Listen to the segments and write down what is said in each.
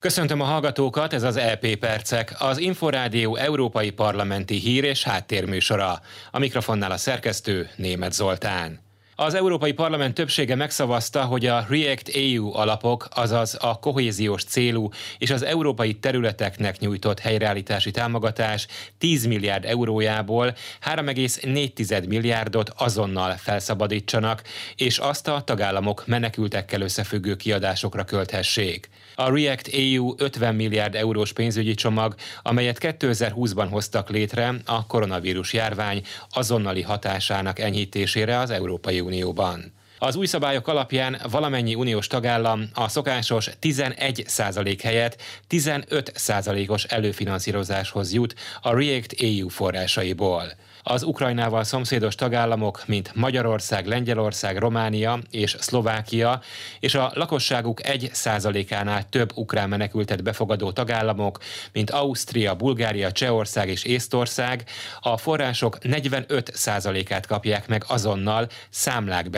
Köszöntöm a hallgatókat, ez az EP Percek, az Inforádió Európai Parlamenti Hír és Háttérműsora. A mikrofonnál a szerkesztő Német Zoltán. Az Európai Parlament többsége megszavazta, hogy a React EU alapok, azaz a kohéziós célú és az európai területeknek nyújtott helyreállítási támogatás 10 milliárd eurójából 3,4 milliárdot azonnal felszabadítsanak, és azt a tagállamok menekültekkel összefüggő kiadásokra költhessék. A React EU 50 milliárd eurós pénzügyi csomag, amelyet 2020-ban hoztak létre a koronavírus járvány azonnali hatásának enyhítésére az Európai 主办。Az új szabályok alapján valamennyi uniós tagállam a szokásos 11% helyett 15 os előfinanszírozáshoz jut a React EU forrásaiból. Az Ukrajnával szomszédos tagállamok, mint Magyarország, Lengyelország, Románia és Szlovákia, és a lakosságuk egy százalékánál több ukrán menekültet befogadó tagállamok, mint Ausztria, Bulgária, Csehország és Észtország, a források 45 százalékát kapják meg azonnal számlák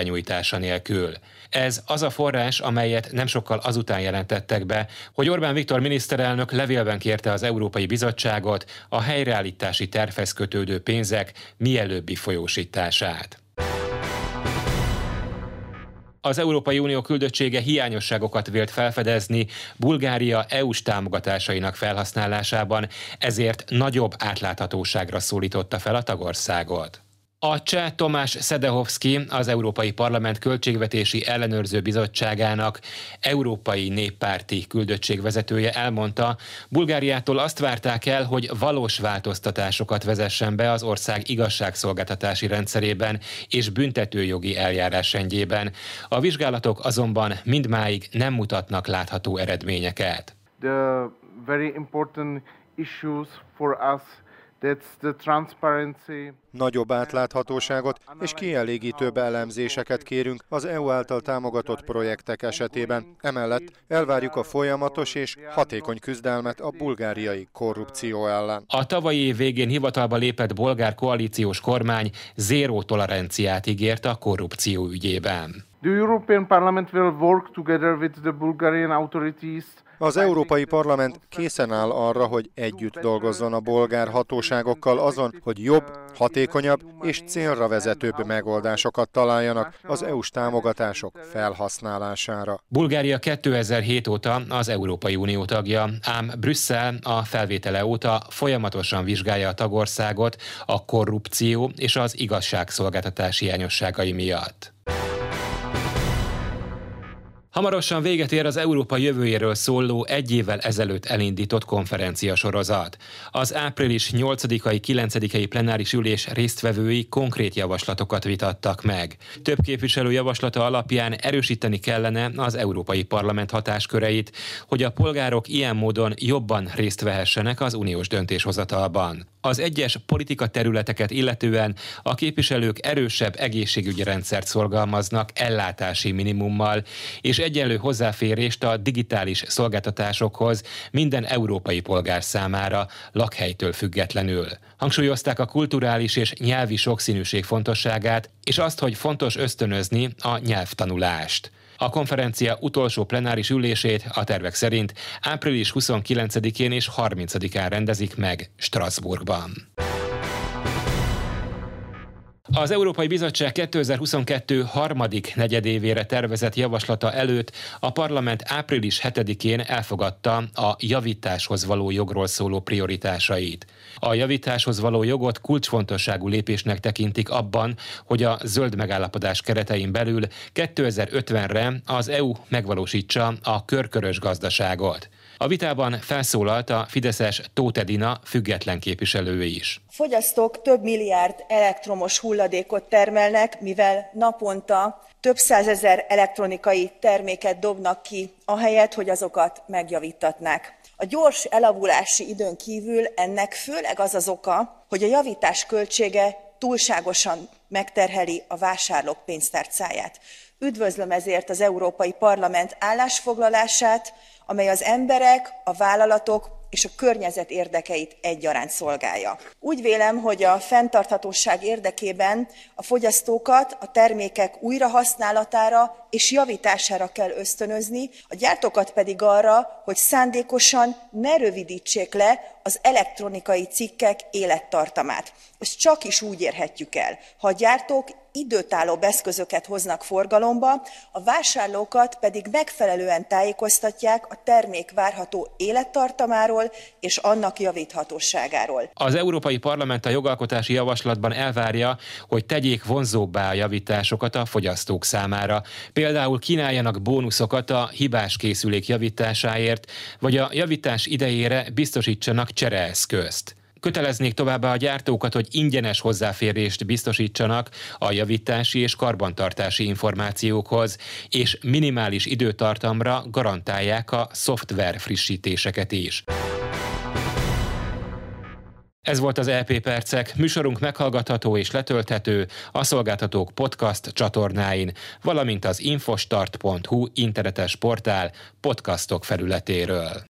benyújtása nélkül. Ez az a forrás, amelyet nem sokkal azután jelentettek be, hogy Orbán Viktor miniszterelnök levélben kérte az Európai Bizottságot a helyreállítási tervhez kötődő pénzek mielőbbi folyósítását. Az Európai Unió küldöttsége hiányosságokat vélt felfedezni Bulgária EU-s támogatásainak felhasználásában, ezért nagyobb átláthatóságra szólította fel a tagországot. A cseh Tomás Szedehovszki, az Európai Parlament Költségvetési Ellenőrző Bizottságának európai néppárti küldöttségvezetője elmondta, Bulgáriától azt várták el, hogy valós változtatásokat vezessen be az ország igazságszolgáltatási rendszerében és büntetőjogi eljárásrendjében. A vizsgálatok azonban mindmáig nem mutatnak látható eredményeket. The very important issues for us Nagyobb átláthatóságot és kielégítőbb elemzéseket kérünk az EU által támogatott projektek esetében. Emellett elvárjuk a folyamatos és hatékony küzdelmet a bulgáriai korrupció ellen. A tavalyi év végén hivatalba lépett bolgár koalíciós kormány zéró toleranciát ígért a korrupció ügyében. The European Parliament will work together with the Bulgarian authorities az Európai Parlament készen áll arra, hogy együtt dolgozzon a bolgár hatóságokkal azon, hogy jobb, hatékonyabb és célra vezetőbb megoldásokat találjanak az EU-s támogatások felhasználására. Bulgária 2007 óta az Európai Unió tagja, ám Brüsszel a felvétele óta folyamatosan vizsgálja a tagországot a korrupció és az igazságszolgáltatás hiányosságai miatt. Hamarosan véget ér az Európa jövőjéről szóló egy évvel ezelőtt elindított konferencia sorozat. Az április 8-ai 9-ai plenáris ülés résztvevői konkrét javaslatokat vitattak meg. Több képviselő javaslata alapján erősíteni kellene az Európai Parlament hatásköreit, hogy a polgárok ilyen módon jobban részt vehessenek az uniós döntéshozatalban. Az egyes politika területeket illetően a képviselők erősebb egészségügyi rendszert szorgalmaznak ellátási minimummal, és egyenlő hozzáférést a digitális szolgáltatásokhoz minden európai polgár számára, lakhelytől függetlenül. Hangsúlyozták a kulturális és nyelvi sokszínűség fontosságát, és azt, hogy fontos ösztönözni a nyelvtanulást. A konferencia utolsó plenáris ülését a tervek szerint április 29-én és 30-án rendezik meg Strasbourgban. Az Európai Bizottság 2022 harmadik negyedévére tervezett javaslata előtt a parlament április 7-én elfogadta a javításhoz való jogról szóló prioritásait. A javításhoz való jogot kulcsfontosságú lépésnek tekintik abban, hogy a zöld megállapodás keretein belül 2050-re az EU megvalósítsa a körkörös gazdaságot. A vitában felszólalt a Fideszes Tóth független képviselő is. Fogyasztók több milliárd elektromos hulladékot termelnek, mivel naponta több százezer elektronikai terméket dobnak ki, ahelyett, hogy azokat megjavítatnák. A gyors elavulássi időn kívül ennek főleg az az oka, hogy a javítás költsége túlságosan megterheli a vásárlók pénztárcáját. Üdvözlöm ezért az Európai Parlament állásfoglalását, amely az emberek, a vállalatok, és a környezet érdekeit egyaránt szolgálja. Úgy vélem, hogy a fenntarthatóság érdekében a fogyasztókat a termékek újrahasználatára és javítására kell ösztönözni, a gyártókat pedig arra, hogy szándékosan ne rövidítsék le az elektronikai cikkek élettartamát. Ezt csak is úgy érhetjük el, ha a gyártók időtállóbb eszközöket hoznak forgalomba, a vásárlókat pedig megfelelően tájékoztatják a termék várható élettartamáról és annak javíthatóságáról. Az Európai Parlament a jogalkotási javaslatban elvárja, hogy tegyék vonzóbbá a javításokat a fogyasztók számára. Például kínáljanak bónuszokat a hibás készülék javításáért, vagy a javítás idejére biztosítsanak csereeszközt. Köteleznék továbbá a gyártókat, hogy ingyenes hozzáférést biztosítsanak a javítási és karbantartási információkhoz, és minimális időtartamra garantálják a szoftver frissítéseket is. Ez volt az EP Percek, műsorunk meghallgatható és letölthető a szolgáltatók podcast csatornáin, valamint az infostart.hu internetes portál podcastok felületéről.